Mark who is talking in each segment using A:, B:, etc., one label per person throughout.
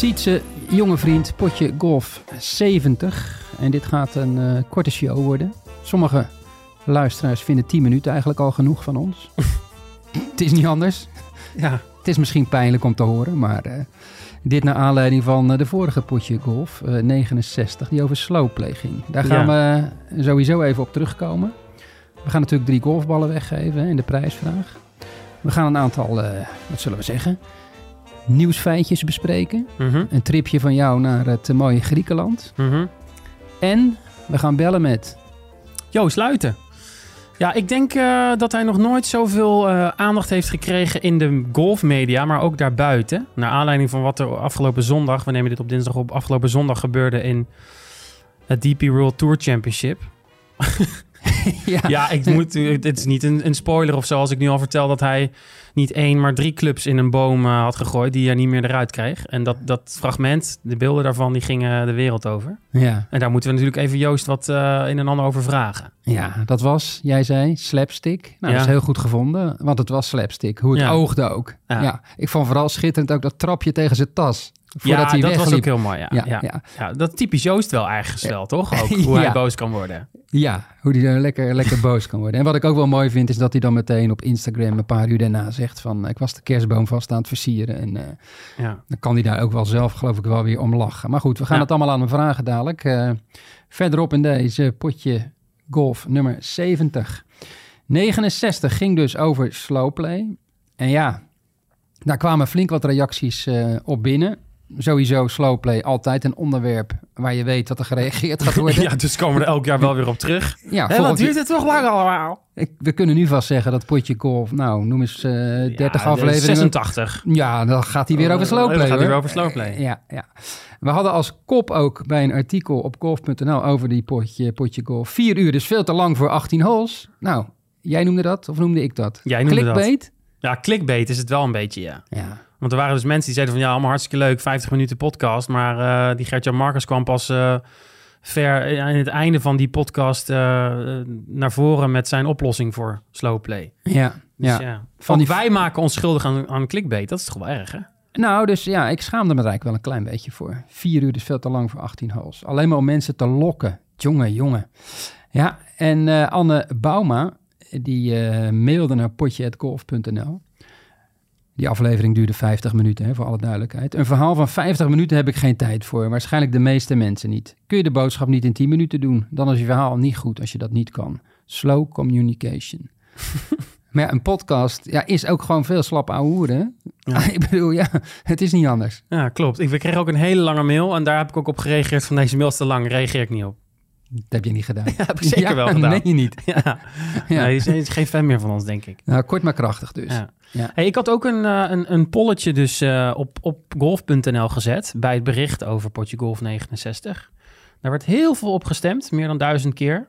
A: Sietse, jonge vriend, potje golf 70. En dit gaat een eh, korte show worden. Sommige luisteraars vinden 10 minuten eigenlijk al genoeg van ons. het is niet anders.
B: Ja.
A: Het is misschien pijnlijk om te horen, maar eh, dit naar aanleiding van eh, de vorige potje golf, eh, 69, die over slowplay ging. Daar gaan we sowieso even op terugkomen. We gaan natuurlijk drie golfballen weggeven hè, in de prijsvraag. We gaan een aantal, wat zullen we zeggen, nieuwsfeitjes bespreken.
B: Mhm.
A: Een tripje van jou naar het mooie Griekenland.
B: Mhm.
A: En we gaan bellen met...
B: Joost Luiten. Ja, ik denk eh, dat hij nog nooit zoveel eh, aandacht heeft gekregen in de golfmedia, maar ook daarbuiten. Naar aanleiding van wat er afgelopen zondag, we nemen dit op dinsdag op, afgelopen zondag gebeurde in het DP World Tour Championship.
A: ja,
B: Ja, ik moet, het is niet een, een spoiler of zo als ik nu al vertel dat hij niet één, maar drie clubs in een boom eh, had gegooid die hij niet meer eruit kreeg. En dat, dat fragment, de beelden daarvan, die gingen de wereld over.
A: ja,
B: En daar moeten we natuurlijk even Joost wat eh in en ander over vragen.
A: ja, dat was, jij zei, slapstick. Nou, dat is heel goed gevonden, want het was slapstick. Hoe het
B: Ja.
A: oogde ook. Ja. ik vond vooral schitterend ook dat trapje tegen zijn tas. Voordat
B: ja,
A: hij
B: dat was ook heel mooi. Ja,
A: Ja,
B: ja,
A: ja.
B: ja. dat typisch Joost wel ergens wel, toch? Ook hoe hij boos kan worden.
A: Ja, hoe hij er lekker, lekker boos kan worden. En wat ik ook wel mooi vind, is dat hij dan meteen op Instagram een paar uur daarna zegt van... ik was de kerstboom vast aan het versieren. En eh,
B: Ja.
A: dan kan hij daar ook wel zelf, geloof ik, wel weer om lachen. Maar goed, we gaan het allemaal aan hem vragen dadelijk. Eh, verderop in deze potje golf nummer 70. 69 ging dus over slowplay. En ja, daar kwamen flink wat reacties eh, op binnen. Sowieso slowplay altijd een onderwerp waar je weet dat er gereageerd gaat worden.
B: ja, dus komen we er elk jaar wel weer op terug.
A: ja
B: Hé, wat duurt het toch lang allemaal?
A: ik, we kunnen nu vast zeggen dat potje golf, nou, noem eens eh 30
B: Ja, de
A: afleveringen.
B: 86.
A: Ja, dan gaat hij weer over
B: Oh,
A: slowplay.
B: dan gaat hij weer over slowplay.
A: Eh, Ja, ja. We hadden als kop ook bij een artikel op golf.nl over die potje, potje golf. Vier uur is veel te lang voor 18 holes. Nou, jij noemde dat of noemde ik dat?
B: Jij noemde dat.
A: Clickbait?
B: Ja, clickbait is het wel een beetje, ja.
A: Ja.
B: Want er waren dus mensen die zeiden van... ja, allemaal hartstikke leuk, 50 minuten podcast. Maar eh, die Gert-Jan Marcus kwam pas eh, ver in het einde van die podcast... eh, naar voren met zijn oplossing voor slowplay.
A: Ja,
B: Dus
A: ja.
B: ja,
A: Van die-
B: wij maken ons schuldig aan, aan clickbait. Dat is toch wel erg, hè?
A: Nou, dus ja, ik schaamde me er eigenlijk wel een klein beetje voor. Vier uur is veel te lang voor 18 holes. Alleen maar om mensen te lokken. Jongen, jongen. Ja, en eh, Anne Bauma, die eh, mailde naar potje.golf.nl. Die aflevering duurde 50 minuten, hè, voor alle duidelijkheid. Een verhaal van 50 minuten heb ik geen tijd voor. Waarschijnlijk de meeste mensen niet. Kun je de boodschap niet in 10 minuten doen? Dan is je verhaal niet goed als je dat niet kan. Slow communication. maar ja, een podcast ja, is ook gewoon veel slap ouwe hoeren.
B: Ja.
A: ik bedoel, ja, het is niet anders.
B: Ja, klopt. Ik we kregen ook een hele lange mail en daar heb ik ook op gereageerd van deze mail is te lang, reageer ik niet op.
A: Dat heb je niet gedaan.
B: Ja, heb ik zeker wel gedaan.
A: Nee, je niet.
B: Ja,
A: Ja.
B: hij is, is geen fan meer van ons, denk ik.
A: Nou, kort maar krachtig dus.
B: Ja.
A: Ja.
B: Hey, ik had ook een, eh, een, een polletje dus eh, op, op golf.nl gezet bij het bericht over potje golf 69. Daar werd heel veel op gestemd, meer dan duizend keer.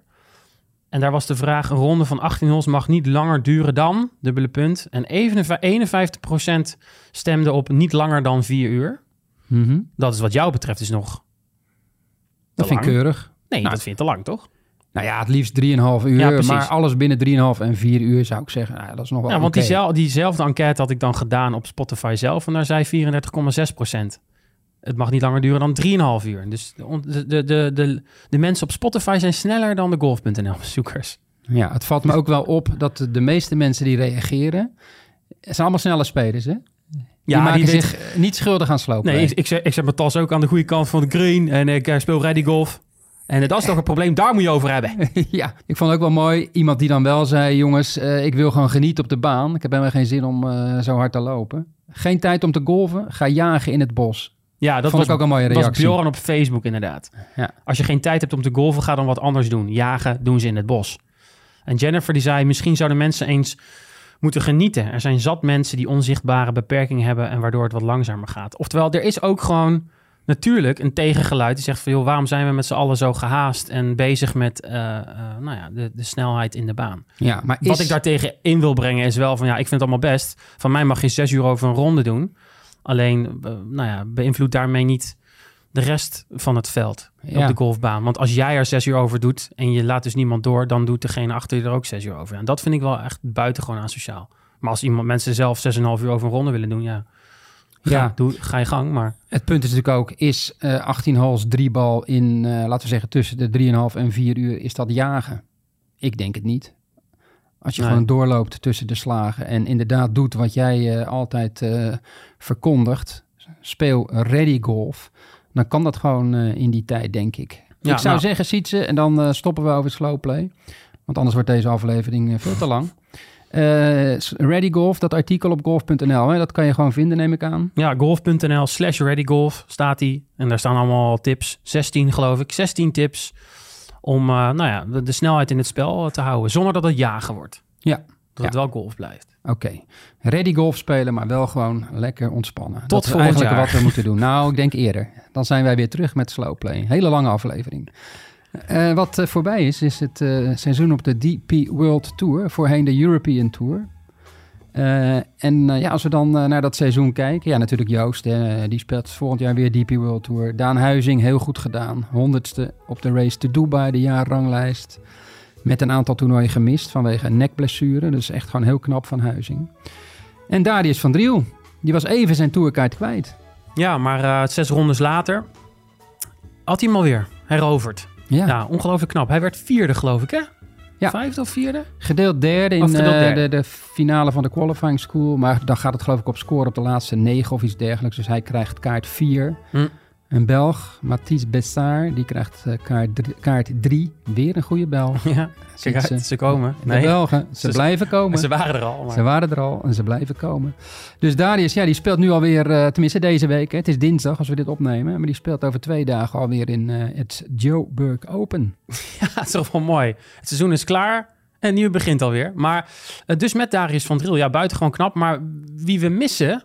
B: En daar was de vraag, een ronde van 18 holes mag niet langer duren dan, dubbele punt. En 51% stemde op niet langer dan 4 uur.
A: Mhm.
B: Dat is wat jou betreft dus nog
A: Dat vind ik keurig.
B: Nee,
A: Nou,
B: dat vind je te lang, toch?
A: Nou ja, het liefst 3,5 uur.
B: Ja,
A: maar alles binnen 3,5 en 4 uur zou ik zeggen. Nou, dat is nog wel
B: Ja, want
A: oké.
B: diezel- diezelfde enquête had ik dan gedaan op Spotify zelf. En daar zei 34,6% Het mag niet langer duren dan 3,5 uur. Dus de, de, de, de, mensen op Spotify zijn sneller dan de golf.nl-bezoekers.
A: Ja, het valt me ook wel op dat de, meeste mensen die reageren... zijn allemaal snelle spelers, hè? Die
B: Ja,
A: maken
B: die
A: zich niet schuldig aan slopen.
B: Nee, ik, ik, zet, ik zet mijn tas ook aan de goede kant van de green. En ik eh, speel ready golf. En dat is toch een probleem, daar moet je over hebben.
A: ja, ik vond het ook wel mooi. Iemand die dan wel zei, jongens, eh, ik wil gewoon genieten op de baan. Ik heb helemaal geen zin om eh, zo hard te lopen. Geen tijd om te golven, ga jagen in het bos.
B: Ja, dat
A: Vond
B: was
A: ik ook een mooie
B: Dat was
A: reactie.
B: Bjorn op Facebook inderdaad.
A: Ja.
B: Als je geen tijd hebt om te golven, ga dan wat anders doen. Jagen doen ze in het bos. En Jennifer die zei, misschien zouden mensen eens moeten genieten. Er zijn zat mensen die onzichtbare beperkingen hebben en waardoor het wat langzamer gaat. Oftewel, er is ook gewoon natuurlijk een tegengeluid die zegt van... joh, waarom zijn we met z'n allen zo gehaast en bezig met eh, eh, nou ja, de, de snelheid in de baan?
A: Ja, maar is...
B: Wat ik daar tegen in wil brengen is wel van ja, ik vind het allemaal best. Van mij mag je zes uur over een ronde doen. Alleen, eh, nou ja, beïnvloed daarmee niet de rest van het veld
A: Ja.
B: op de golfbaan. Want als jij er zes uur over doet en je laat dus niemand door, dan doet degene achter je er ook zes uur over. En dat vind ik wel echt buitengewoon asociaal. Maar als iemand mensen zelf zes en een half uur over een ronde willen doen, ja. Ga,
A: Ja.
B: doe, ga je gang, maar...
A: Het punt is natuurlijk ook, is eh 18 holes drie bal in, eh, laten we zeggen, tussen de 3,5 en 4 uur, is dat jagen? Ik denk het niet. Als je
B: Nee.
A: gewoon doorloopt tussen de slagen en inderdaad doet wat jij eh, altijd eh, verkondigt, speel ready golf, dan kan dat gewoon eh, in die tijd, denk ik.
B: Ja,
A: ik zou
B: nou.
A: zeggen, Sietse, en dan eh, stoppen we over het slow play. Want anders wordt deze aflevering eh, veel te lang. Eh, ready golf, dat artikel op golf.nl, hè, dat kan je gewoon vinden, neem ik aan.
B: Ja, golf.nl slash readygolf staat die. En daar staan allemaal tips. 16 geloof ik. 16 tips om eh, nou ja, de, de snelheid in het spel te houden. Zonder dat het jagen wordt.
A: Ja.
B: Dat het wel golf blijft.
A: Oké. Ready golf spelen, maar wel gewoon lekker ontspannen. dat is eigenlijk
B: jaar.
A: wat we moeten doen. Nou, ik denk eerder. Dan zijn wij weer terug met slow play. Hele lange aflevering. Eh, wat eh, voorbij is, is het eh, seizoen op de DP World Tour. Voorheen de European Tour. En ja, als we dan naar dat seizoen kijken. Ja, natuurlijk Joost. die speelt volgend jaar weer DP World Tour. Daan Huizing, heel goed gedaan. Honderdste op de race to Dubai, de jaarranglijst. Met een aantal toernooien gemist vanwege een nekblessure. Dus echt gewoon heel knap van Huizing. En Darius van Driel, die was even zijn tourkaart kwijt.
B: Ja, maar zes rondes later had hij hem alweer heroverd.
A: Ja,
B: Ja, ongelooflijk knap. Hij werd vierde, geloof ik, hè?
A: Ja.
B: Vijfde of vierde?
A: gedeeld derde in
B: gedeeld
A: eh, de, de finale van de qualifying school. Maar dan gaat het geloof ik op score op de laatste negen of iets dergelijks. Dus hij krijgt kaart 4.
B: Hm.
A: Een Belg, Mathis Bessard, die krijgt eh, kaart, drie- kaart 3. Weer een goede Belg.
B: Ja, kijk
A: ze.
B: uit, ze komen.
A: De Belgen, ze,
B: Ze-
A: blijven komen.
B: Ze waren er al. Maar...
A: Ze waren er al en ze blijven komen. Dus Darius, ja, die speelt nu alweer, eh tenminste deze week. Hè, het is dinsdag als we dit opnemen. Maar die speelt over twee dagen alweer in eh, het Joe Burke Open.
B: Ja, het is toch wel mooi. Het seizoen is klaar en het nieuwe begint alweer. Maar dus met Darius van Driel, ja, buitengewoon knap. Maar wie we missen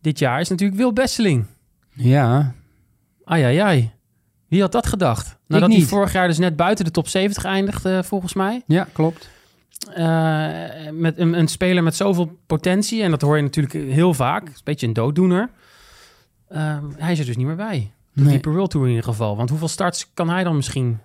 B: dit jaar is natuurlijk Wil Besseling.
A: Ja,
B: Ai, ai, ai. Wie had dat gedacht? Nadat hij vorig jaar dus net buiten de top 70 eindigde, volgens mij.
A: ja, klopt.
B: Eh, met een, een speler met zoveel potentie. En dat hoor je natuurlijk heel vaak. Is een beetje een dooddoener. Ehm, hij is er dus niet meer bij. De
A: Nee.
B: Deeper World Tour in ieder geval. Want hoeveel starts kan hij dan misschien?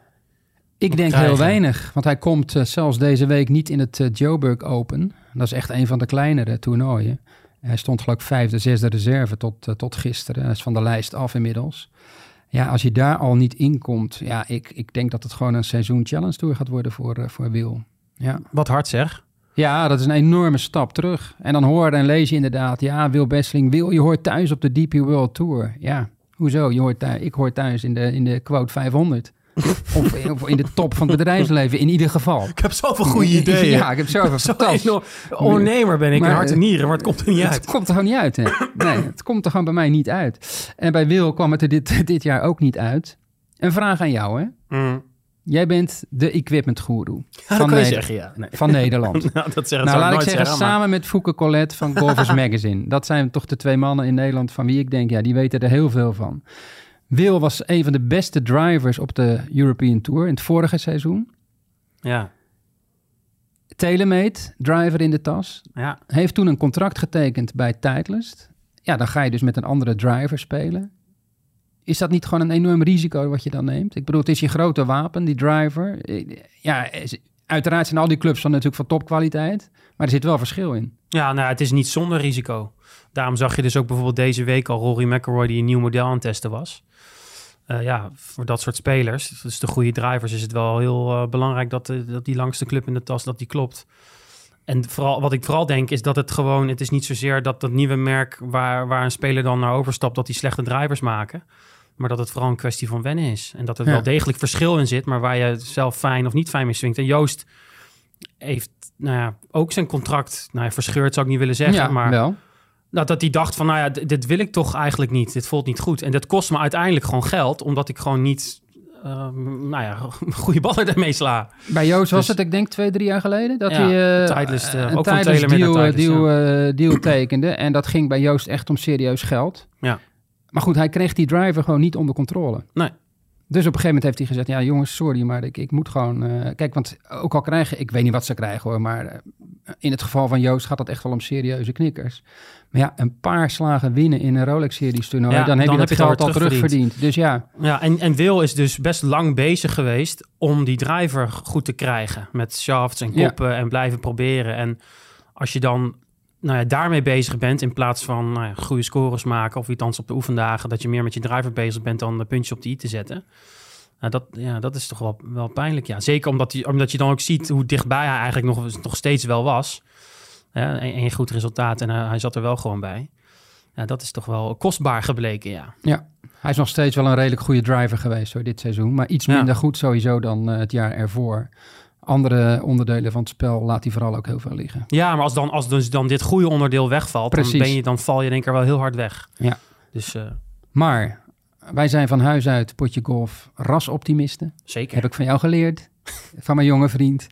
A: Ik denk
B: krijgen.
A: heel weinig, want hij komt eh, zelfs deze week niet in het eh, Joburg Open. Dat is echt een van de kleinere toernooien. Hij stond geloof ik vijfde, zesde reserve tot, eh, tot gisteren. Hij is van de lijst af inmiddels. Ja, als je daar al niet in komt, ja, ik, ik denk dat het gewoon een seizoen challenge tour gaat worden voor, eh, voor Wil. Ja.
B: Wat hard zeg.
A: ja, dat is een enorme stap terug. En dan hoor en lees je inderdaad, ja, Wil Besseling, Wil, je hoort thuis op de DP World Tour. Ja, hoezo? Je hoort thuis, ik hoor thuis in de, in de quote 500. Of, of in de top van het bedrijfsleven, in ieder geval.
B: Ik heb zoveel
A: Ja, ik heb zoveel
B: Zo enorm- ondernemer ben ik,
A: Maar,
B: in hart en nieren, maar het komt er niet
A: Het
B: uit.
A: komt er gewoon niet uit. Hè? Nee, het komt er gewoon bij mij niet uit. En bij Wil kwam het er dit, dit jaar ook niet uit. Een vraag aan jou, hè?
B: Mm.
A: Jij bent de equipment guru
B: Ja,
A: van, Neder-
B: zeggen, ja. Nee.
A: van Nederland.
B: Nou, dat zeggen
A: nou, laat ik zeggen, samen met Fouke Colette van Golfers Magazine. Dat zijn toch de twee mannen in Nederland van wie ik denk, ja, die weten er heel veel van. Wil was een van de beste drivers op de European Tour in het vorige seizoen.
B: Ja,
A: Telemate, driver in de tas.
B: ja.
A: heeft toen een contract getekend bij Titleist. Ja, dan ga je dus met een andere driver spelen. Is dat niet gewoon een enorm risico wat je dan neemt? Ik bedoel, het is je grote wapen, die driver. Ja, uiteraard zijn al die clubs van natuurlijk van topkwaliteit. Maar er zit wel verschil in.
B: Ja, nou, het is niet zonder risico. Daarom zag je dus ook bijvoorbeeld deze week al Rory McIlroy die een nieuw model aan het testen was. Eh, ja, voor dat soort spelers, dus de goede drivers, is het wel heel eh, belangrijk dat, de, dat die langste club in de tas, dat die klopt. En vooral, wat ik vooral denk is dat het gewoon, het is niet zozeer dat dat nieuwe merk waar, waar een speler dan naar overstapt, dat die slechte drivers maken. Maar dat het vooral een kwestie van wennen is. En dat er
A: Ja.
B: wel degelijk verschil in zit, maar waar je zelf fijn of niet fijn mee swingt. En Joost heeft nou ja, ook zijn contract nou ja, verscheurd, zou ik niet willen zeggen.
A: ja,
B: maar
A: wel.
B: Nou, dat hij dacht van, nou ja, dit wil ik toch eigenlijk niet. Dit voelt niet goed. En dat kost me uiteindelijk gewoon geld, omdat ik gewoon niet, ehm, nou ja, goede ballen ermee sla.
A: Bij Joost was
B: Dus-
A: het, ik denk, twee, drie jaar geleden... dat
B: Ja,
A: hij eh,
B: Titleist, eh,
A: een
B: ook van
A: deal, eh, deal, deal tekende. En dat ging bij Joost echt om serieus geld.
B: Ja.
A: Maar goed, hij kreeg die driver gewoon niet onder controle.
B: Nee.
A: Dus op een gegeven moment heeft hij gezegd: Ja, jongens, sorry, maar ik, ik moet gewoon. eh, kijk, want ook al krijgen, ik weet niet wat ze krijgen hoor, maar eh, in het geval van Joost gaat het echt wel om serieuze knikkers. Maar ja, een paar slagen winnen in een Rolex-series toernooi,
B: Ja,
A: dan heb
B: dan
A: je dat
B: heb
A: geld al terugverdiend. Dus ja,
B: Ja, en, en Wil is dus best lang bezig geweest om die driver goed te krijgen. Met shafts en
A: Ja.
B: koppen en blijven proberen. En als je dan nou ja, daarmee bezig bent in plaats van nou ja, goede scores maken of iets op de oefendagen, dat je meer met je driver bezig bent dan de puntjes op de i te zetten. Nou, dat, ja, dat is toch wel, wel pijnlijk. Ja. Zeker omdat, je, omdat je dan ook ziet hoe dichtbij hij eigenlijk nog, nog steeds wel was. Ja, en, en goed resultaat en hij, hij zat er wel gewoon bij. Ja, dat is toch wel kostbaar gebleken, ja.
A: Ja, hij is nog steeds wel een redelijk goede driver geweest hoor, dit seizoen. Maar iets
B: Ja.
A: minder goed sowieso dan eh, het jaar ervoor. Andere onderdelen van het spel laat hij vooral ook heel veel liggen.
B: Ja, maar als dan, als dus dan dit goede onderdeel wegvalt, dan, ben je, dan val je denk ik er wel heel hard weg.
A: Ja.
B: Dus eh,
A: Maar wij zijn van huis uit, potje golf, rasoptimisten.
B: zeker.
A: Heb ik van jou geleerd, van mijn jonge vriend.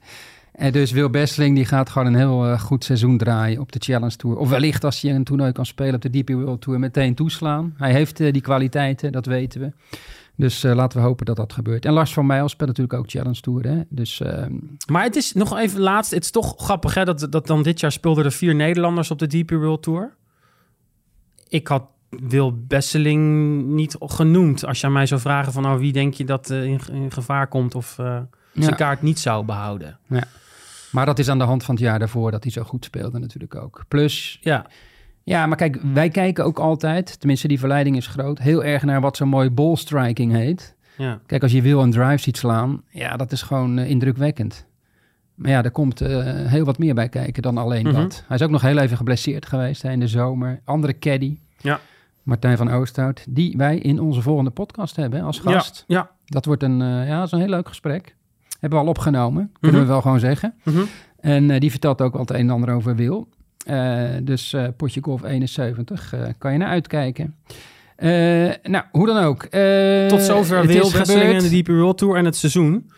A: En dus Wil Besseling die gaat gewoon een heel eh, goed seizoen draaien op de Challenge Tour. Of wellicht als hij een toernooi kan spelen op de DP World Tour meteen toeslaan. Hij heeft eh, die kwaliteiten, dat weten we. Dus eh, laten we hopen dat dat gebeurt. En Lars van Mijl speelt natuurlijk ook Challenge Tour. Hè? Dus ehm,
B: Maar het is nog even laatst. Het is toch grappig hè, dat, dat dan dit jaar speelden er vier Nederlanders op de DP World Tour. Ik had Wil Besseling niet genoemd. Als je aan mij zou vragen van nou, wie denk je dat eh, in, in gevaar komt of eh, zijn
A: ja.
B: kaart niet zou behouden.
A: Maar dat is aan de hand van het jaar daarvoor dat hij zo goed speelde natuurlijk ook. Plus,
B: Ja,
A: ja, maar kijk, wij kijken ook altijd, tenminste die verleiding is groot, heel erg naar wat zo'n mooi ball striking heet.
B: ja.
A: Kijk, als je wil een drive ziet slaan, ja, dat is gewoon eh, indrukwekkend. Maar ja, er komt eh, heel wat meer bij kijken dan alleen
B: Mhm.
A: dat. Hij is ook nog heel even geblesseerd geweest hè, in de zomer. Andere caddy,
B: Ja.
A: Martijn van Oosthout, die wij in onze volgende podcast hebben hè, als gast.
B: Ja,
A: Dat wordt een, eh, ja, dat is een heel leuk gesprek. Hebben we al opgenomen, kunnen
B: Mhm.
A: we wel gewoon zeggen.
B: Mhm.
A: En die vertelt ook wel het een en ander over Wil. Eh, dus eh potje golf 71, eh, kan je naar uitkijken. Nou, hoe dan ook.
B: Tot zover
A: het
B: Wil
A: is
B: Besseling en
A: gebeurd.
B: de DP World Tour en het seizoen.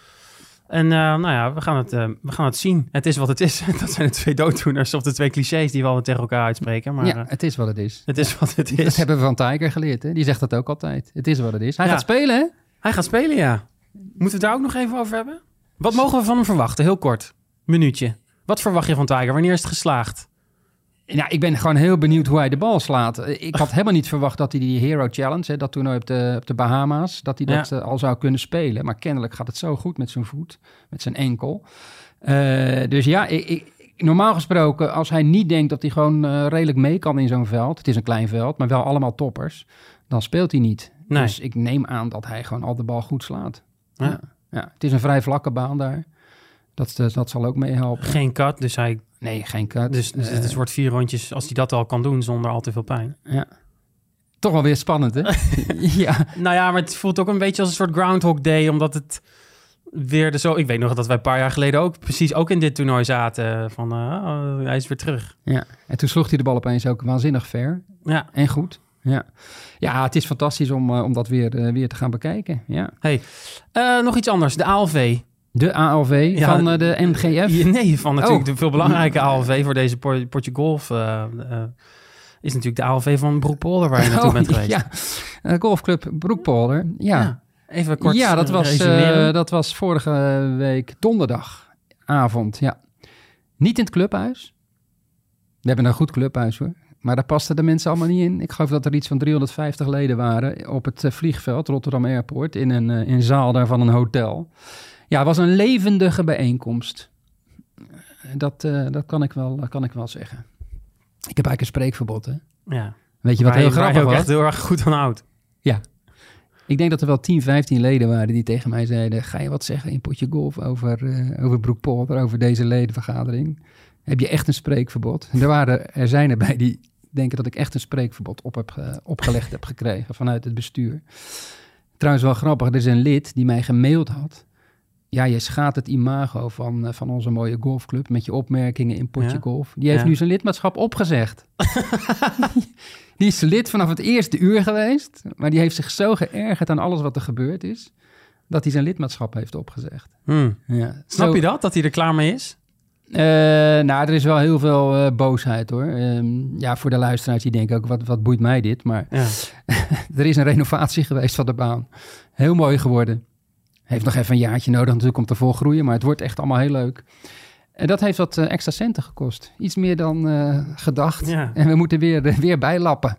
B: En nou ja, we gaan, het, we gaan het zien. Het is wat het is. Dat zijn de twee dooddoeners of de twee clichés die we altijd tegen elkaar uitspreken. Maar
A: ja, het is wat het is.
B: het is wat het
A: Dat
B: is.
A: hebben we van Tiger geleerd. Hè? Die zegt dat ook altijd. Het is wat het is. Hij
B: Ja.
A: gaat spelen, hè?
B: Hij gaat spelen, ja. Moeten we het daar ook nog even over hebben? Wat mogen we van hem verwachten? Heel kort. Minuutje. Wat verwacht je van Tiger? Wanneer is het geslaagd?
A: Ja, ik ben gewoon heel benieuwd hoe hij de bal slaat. Eh, Ik had helemaal niet verwacht dat hij die Hero Challenge, hè, dat toernooi op de, op de Bahama's, dat hij dat
B: Ja.
A: eh, al zou kunnen spelen. Maar kennelijk gaat het zo goed met zijn voet, met zijn enkel. Eh, dus ja, ik, ik- normaal gesproken, als hij niet denkt dat hij gewoon redelijk mee kan in zo'n veld, het is een klein veld, maar wel allemaal toppers, dan speelt hij niet.
B: Nee.
A: Dus ik neem aan dat hij gewoon al de bal goed slaat.
B: Ja.
A: Ja. Ja. Het is een vrij vlakke baan daar. Dat, dat zal ook meehelpen.
B: Geen cut, dus, hij,
A: Nee, geen cut.
B: dus, dus het
A: Eh,
B: wordt vier rondjes als hij dat al kan doen zonder al te veel pijn.
A: Ja. Toch wel weer spannend, hè? ja.
B: Nou ja, maar het voelt ook een beetje als een soort Groundhog Day, omdat het weer de zo... Ik weet nog dat wij een paar jaar geleden ook precies ook in dit toernooi zaten. Van, eh, oh, hij is weer terug.
A: ja. En toen sloeg hij de bal opeens ook waanzinnig ver.
B: Ja.
A: En goed. Ja, ja het is fantastisch om, eh, om dat weer, weer te gaan bekijken. Ja.
B: Hey, nog iets anders. De ALV.
A: De ALV
B: Ja,
A: van eh, de MGF.
B: Ja, Nee, van natuurlijk
A: Oh.
B: de veel belangrijke ALV voor deze por- potje golf. eh, eh, is natuurlijk de ALV van Broekpolder waar je naartoe
A: Oh,
B: bent geweest.
A: Ja, Eh, golfclub Broekpolder. Ja,
B: Ja, Even kort
A: ja dat, was, eh, dat was vorige week donderdagavond. Ja. Niet in het clubhuis. We hebben een goed clubhuis hoor. Maar daar pasten de mensen allemaal niet in. Ik geloof dat er iets van 350 leden waren op het eh, vliegveld Rotterdam Airport in een, eh, in een zaal daar van een hotel. Ja, het was een levendige bijeenkomst. Dat, eh, dat kan, ik wel, kan ik wel zeggen. Ik heb eigenlijk een spreekverbod, hè?
B: ja.
A: Weet je wat
B: Waar
A: heel
B: je-
A: grappig was?
B: echt heel erg goed van houdt.
A: Ik denk dat er wel 10, 15 leden waren die tegen mij zeiden... ga je wat zeggen in potje golf over, eh over Broekpolder, over deze ledenvergadering? Heb je echt een spreekverbod? En er, waren, er zijn erbij die denken dat ik echt een spreekverbod op heb, ge- opgelegd heb gekregen vanuit het bestuur. Trouwens wel grappig, er is een lid die mij gemaild had. Ja, je schaadt het imago van, eh, van onze mooie golfclub met je opmerkingen in potje
B: Ja.
A: golf. Die heeft
B: Ja.
A: nu zijn lidmaatschap opgezegd. die is lid vanaf het eerste uur geweest, maar die heeft zich zo geërgerd aan alles wat er gebeurd is, dat hij zijn lidmaatschap heeft opgezegd.
B: Hmm.
A: Ja.
B: Snap
A: Zo-
B: je dat, dat hij er klaar mee is?
A: Eh, nou, er is wel heel veel eh, boosheid hoor. Ehm, ja, voor de luisteraars die denken ook, wat, wat boeit mij dit? Maar
B: Ja.
A: er is een renovatie geweest van de baan. Heel mooi geworden. Heeft nog even een jaartje nodig natuurlijk om te volgroeien, maar het wordt echt allemaal heel leuk. En dat heeft wat eh, extra centen gekost. Iets meer dan eh, gedacht.
B: Ja.
A: En we moeten weer, eh, weer bijlappen.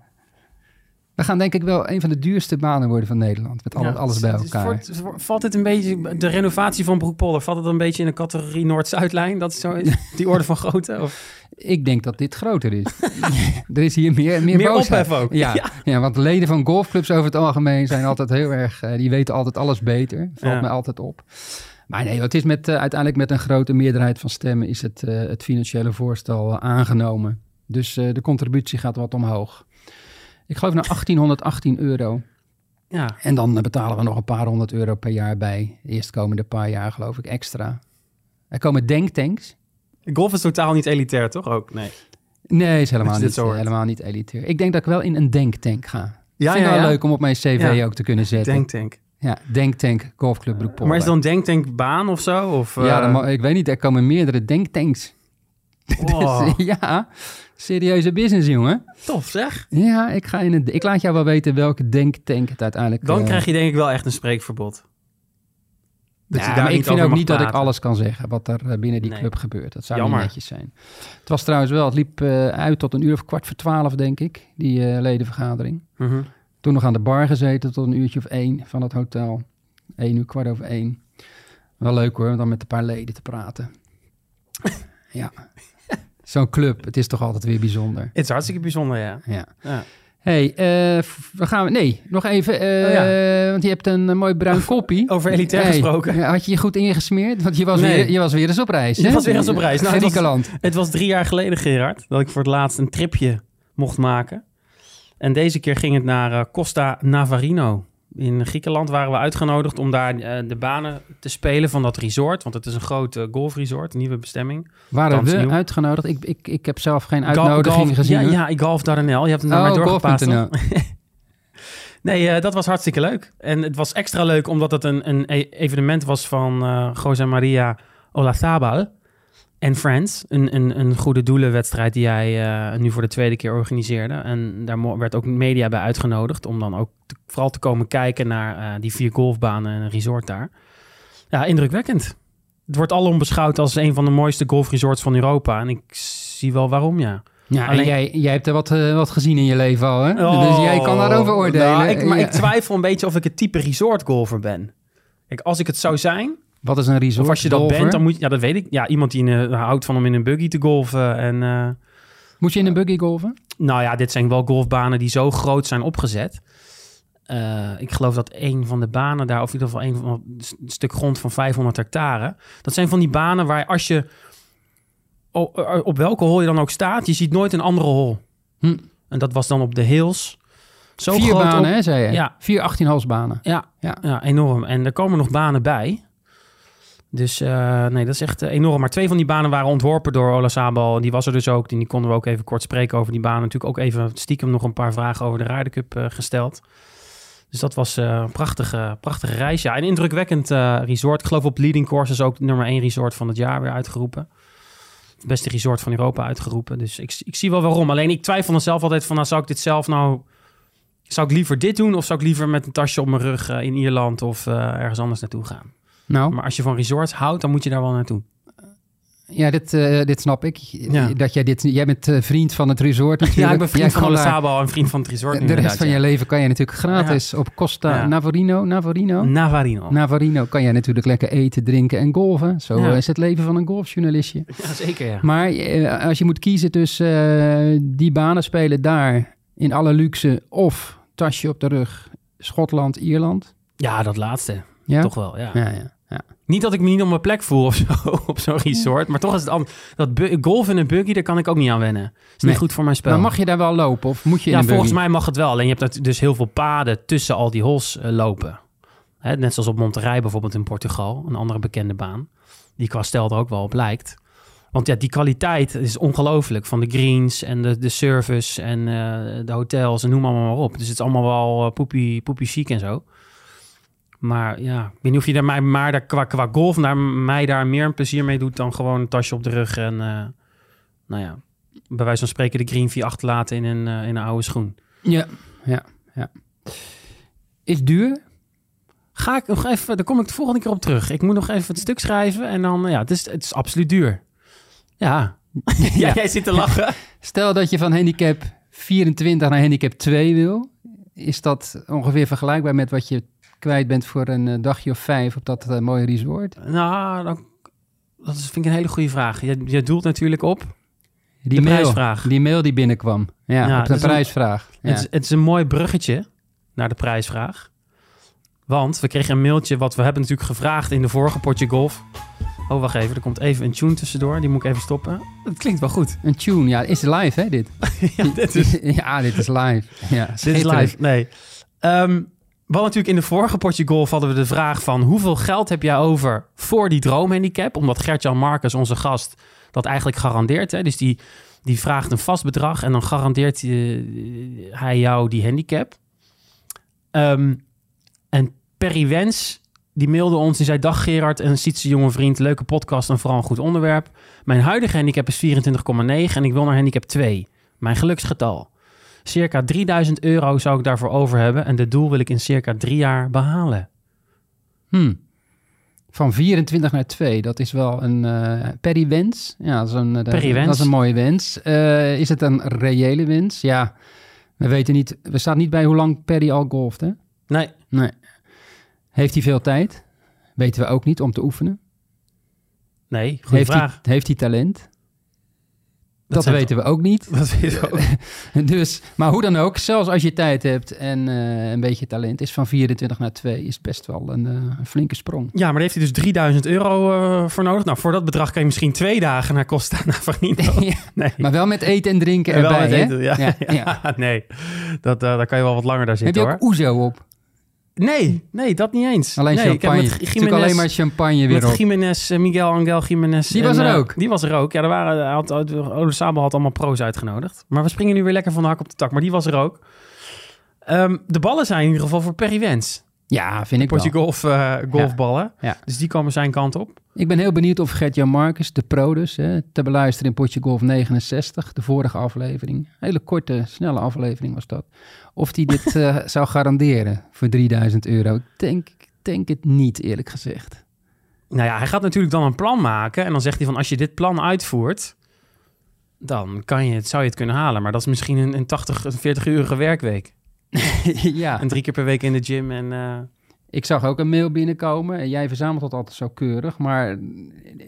A: We gaan denk ik wel een van de duurste banen worden van Nederland. Met
B: Ja,
A: alles bij
B: het
A: elkaar.
B: het wordt- valt het een beetje, de renovatie van Broekpolder, valt het een beetje in de categorie Noord-Zuidlijn? Dat is zo is, die orde van grootte? Of?
A: Ik denk dat dit groter is. er is hier meer, meer,
B: Meer ophef ook.
A: Ja,
B: Ja.
A: ja. want leden van golfclubs over het algemeen zijn altijd heel erg... eh, die weten altijd alles beter. Valt
B: Ja.
A: mij altijd op. Maar nee, het is met, eh, uiteindelijk met een grote meerderheid van stemmen... is het, eh, het financiële voorstel aangenomen. Dus eh, de contributie gaat wat omhoog. Ik geloof naar 1818 euro.
B: Ja,
A: En dan eh, betalen we nog een paar honderd euro per jaar bij. De eerstkomende paar jaar geloof ik extra. Er komen denktanks.
B: golf is totaal niet elitair, toch? Ook, nee.
A: Nee, is helemaal, niet, helemaal niet elitair. Ik denk dat ik wel in een denktank ga.
B: Ja,
A: Vind
B: ja,
A: wel
B: ja.
A: leuk om op mijn cv
B: Ja.
A: ook te kunnen zetten.
B: Denktank.
A: Ja, denktank, golfclub Broekpolder.
B: Maar is dan Denktank baan of zo? Of,
A: Ja,
B: eh,
A: dan mo- ik weet niet, er komen meerdere denktanks.
B: wow,
A: Dus, ja, serieuze business, jongen.
B: tof zeg.
A: Ja, ik, ga in een, ik laat jou wel weten welke denktank het uiteindelijk...
B: Dan
A: eh,
B: krijg je denk ik wel echt een spreekverbod. Dat
A: ja,
B: je daar
A: maar ik vind ook niet dat ik alles kan zeggen wat er eh, binnen die
B: Nee.
A: club gebeurt. Dat zou
B: Jammer.
A: niet netjes zijn. Het was trouwens wel, het liep eh, uit tot een uur of kwart voor twaalf, denk ik, die ledenvergadering.
B: Mhm.
A: Toen nog aan de bar gezeten tot een uurtje of één van het hotel. Eén uur, kwart over één. Wel leuk hoor, om dan met een paar leden te praten. ja. Zo'n club, het is toch altijd weer bijzonder.
B: Het is hartstikke bijzonder, ja.
A: Ja.
B: ja.
A: hey, eh, we gaan... Nee, nog even, eh,
B: Oh ja.
A: want je hebt een, eh, mooi bruin koppie.
B: Over elitair
A: Hey,
B: gesproken.
A: had je je goed ingesmeerd? Want je was,
B: Nee.
A: weer, je was weer eens op reis,
B: Je
A: hè?
B: was weer eens op reis. Nou, het was-
A: Griekenland.
B: Het was drie jaar geleden, Gerard, dat ik voor het laatst een tripje mocht maken. En deze keer ging het naar Costa Navarino. In Griekenland waren we uitgenodigd om daar eh, de banen te spelen van dat resort. Want het is een groot eh, golfresort, een nieuwe bestemming.
A: Waren
B: Thans
A: we
B: nieuw.
A: uitgenodigd? Ik, ik, ik heb zelf geen uitnodiging gezien.
B: Ja, ja, ik golf Dardanel. Je hebt het naar
A: Oh,
B: mij doorgepaast. nee, eh, dat was hartstikke leuk. En het was extra leuk omdat het een, een e- evenement was van José Maria Olazabal en Friends. Een, een, een goede doelenwedstrijd die hij eh, nu voor de tweede keer organiseerde. En daar werd ook media bij uitgenodigd om dan ook te- vooral te komen kijken naar eh, die vier golfbanen en een resort daar. Ja, indrukwekkend. Het wordt alom beschouwd als een van de mooiste golfresorts van Europa. En ik zie wel waarom, ja.
A: Ja,
B: Alleen-
A: en jij, jij hebt er wat, eh, wat gezien in je leven al, hè? dus jij kan
B: Oh,
A: daarover oordelen.
B: nou, ik, maar
A: Ja.
B: ik twijfel een beetje of ik het type resortgolfer ben. Kijk, als ik het zou zijn,
A: Wat is een resort?
B: of als je dat
A: golfer?
B: bent, dan moet je... Ja, dat weet ik. Ja, iemand die in, eh, houdt van om in een buggy te golfen. En, eh,
A: Moet je in een buggy golven?
B: nou ja, dit zijn wel golfbanen die zo groot zijn opgezet. Eh, ik geloof dat een van de banen daar, of in ieder geval een, van, een stuk grond van 500 hectare. Dat zijn van die banen waar als je op welke hol je dan ook staat, je ziet nooit een andere hol.
A: Hm.
B: En dat was dan op de hills. Zo
A: Vier
B: groot
A: banen,
B: op-
A: hè, zei je?
B: Ja.
A: Vier 18 halsbanen.
B: Ja,
A: Ja.
B: ja. enorm. En er komen nog banen bij. Dus eh, nee, dat is echt eh, enorm. Maar twee van die banen waren ontworpen door Ola Sabal. Die was er dus ook. Die, die konden we ook even kort spreken over die banen. Natuurlijk ook even stiekem nog een paar vragen over de Ryder Cup eh, gesteld. Dus dat was een prachtige, prachtige reis. Ja, een indrukwekkend resort. Ik geloof op Leading Courses ook nummer één resort van het jaar weer uitgeroepen. Het beste resort van Europa uitgeroepen. Dus ik, ik zie wel waarom. Alleen ik twijfel dan zelf altijd van... Nou, zou ik dit zelf nou... Zou ik liever dit doen of zou ik liever met een tasje op mijn rug in Ierland of ergens anders naartoe gaan?
A: Nou,
B: Maar als je van resorts houdt, dan moet je daar wel naartoe.
A: ja, dit, eh, dit snap ik.
B: Ja.
A: Dat jij, dit, jij bent eh, vriend van het resort natuurlijk.
B: Ja, ik ben vriend
A: Jij
B: van
A: daar-
B: Sabal en vriend van het resort.
A: De rest van
B: ja.
A: je leven kan je natuurlijk gratis op Costa. Navarino. Navarino?
B: Navarino.
A: Navarino kan jij natuurlijk lekker eten, drinken en golven. Zo eh, is het leven van een golfjournalistje.
B: ja, zeker ja.
A: Maar eh, als je moet kiezen tussen eh, die banen spelen daar in alle luxe of tasje op de rug, Schotland, Ierland.
B: Ja, dat laatste.
A: Ja,
B: Toch wel, ja.
A: Ja, ja.
B: Niet dat ik me niet op mijn plek voel of zo, op zo'n resort. Maar toch is het anders. Dat golf in een buggy, daar kan ik ook niet aan wennen. is
A: Nee.
B: niet goed voor mijn spel.
A: Maar mag je daar wel lopen of moet je in
B: ja, volgens mij mag het wel. Alleen je hebt dus heel veel paden tussen al die hols eh, lopen. Hè, net zoals op Monterrey bijvoorbeeld in Portugal. Een andere bekende baan. Die qua stijl er ook wel op lijkt. Want ja, die kwaliteit is ongelooflijk. Van de greens en de, de service en eh, de hotels en noem allemaal maar op. Dus het is allemaal wel eh, poepie, poepie chic en zo. Maar ja, ik weet niet of je daar mij, maar daar, qua, qua golf naar mij daar meer een plezier mee doet dan gewoon een tasje op de rug en eh, nou ja, bij wijze van spreken de green fee achterlaten in een, eh, in een oude schoen.
A: Ja, ja, ja. Is duur?
B: Ga ik nog even, daar kom ik de volgende keer op terug. Ik moet nog even het stuk schrijven en dan, ja, het is, het is absoluut duur. Ja. ja, jij zit te lachen.
A: Stel dat je van handicap 24 naar handicap 2 wil. is dat ongeveer vergelijkbaar met wat je kwijt bent voor een eh, dagje of vijf op dat eh, mooie resort?
B: Nou, dan, dat is, vind ik een hele goede vraag. Je, je doelt natuurlijk op.
A: Die
B: De
A: mail,
B: prijsvraag.
A: Die mail die binnenkwam. Ja,
B: Ja,
A: op de
B: een-
A: prijsvraag. Ja.
B: Het, is, het is een mooi bruggetje naar de prijsvraag. Want we kregen een mailtje wat we hebben natuurlijk gevraagd in de vorige potje golf. Oh, wacht even. Er komt even een tune tussendoor. Die moet ik even stoppen. Het klinkt wel goed.
A: Een tune, ja, is live hè dit?
B: ja, dit is,
A: ja, dit is live. Ja,
B: dit is live. Nee. Ehm, hadden natuurlijk in de vorige potje golf hadden we de vraag van... hoeveel geld heb jij over voor die droomhandicap? Omdat Gert-Jan Marcus, onze gast, dat eigenlijk garandeert. Hè? Dus die, die vraagt een vast bedrag en dan garandeert eh, hij jou die handicap. Ehm, en Perry Wens, die mailde ons, die zei... Dag Gerard en Sietse jonge vriend, leuke podcast en vooral een goed onderwerp. Mijn huidige handicap is 24,9 en ik wil naar handicap 2. Mijn geluksgetal. Circa 3000 euro zou ik daarvoor over hebben en dit doel wil ik in circa drie jaar behalen.
A: Hm. Van 24 naar 2, dat is wel een eh Perry wens. Ja, dat is een, eh. Dat is een mooie wens. Eh, is het een reële wens? Ja, we weten niet. We staan niet bij hoe lang Perry al golft, hè?
B: Nee,
A: Nee. Heeft hij veel tijd? Weten we ook niet om te oefenen.
B: nee, goede
A: Heeft
B: vraag.
A: hij, heeft hij talent? Dat, weten we ook niet.
B: Dat weet ik ook.
A: Dus, maar hoe dan ook, zelfs als je tijd hebt en eh, een beetje talent, is van 24 naar 2 is best wel een, eh, een flinke sprong.
B: Ja, maar daar heeft hij dus 3000 euro eh, voor nodig. Nou, voor dat bedrag kan je misschien twee dagen naar Costa Navarino.
A: Ja,
B: Nee.
A: maar wel met eten en drinken
B: En wel
A: erbij,
B: met eten, ja.
A: Ja,
B: nee, dat, daar kan je wel wat langer daar
A: Heb
B: zitten
A: je
B: hoor.
A: ook Oezo op?
B: Nee, nee, dat niet eens.
A: Alleen
B: nee, ik heb
A: champagne.
B: met
A: natuurlijk alleen maar champagne weer
B: Met
A: op.
B: Jiménez, eh, Miguel Angel Jiménez.
A: Die
B: en,
A: was er
B: eh,
A: ook.
B: Die was er ook. Ja, er waren, had, had- Ode Sabel had allemaal pro's uitgenodigd. Maar we springen nu weer lekker van de hak op de tak. Maar die was er ook. Ehm, de ballen zijn in ieder geval voor Perry Wens.
A: Ja, vind ik
B: Potje
A: wel.
B: golf, eh, golfballen.
A: Ja.
B: Dus die komen zijn kant op.
A: Ik ben heel benieuwd of Gert-Jan Marcus, de pro dus, hè, te beluisteren in Potje Golf 69, de vorige aflevering. Hele korte, snelle aflevering was dat. Of die dit eh, zou garanderen voor 3000 euro. Ik denk, ik denk het niet, eerlijk gezegd.
B: Nou ja, hij gaat natuurlijk dan een plan maken. En dan zegt hij van, als je dit plan uitvoert... dan kan je het, zou je het kunnen halen. Maar dat is misschien een, een 80, een 40-urige werkweek.
A: ja,
B: En drie keer per week in de gym. En, eh,
A: ik zag ook een mail binnenkomen. En jij verzamelt dat altijd zo keurig. Maar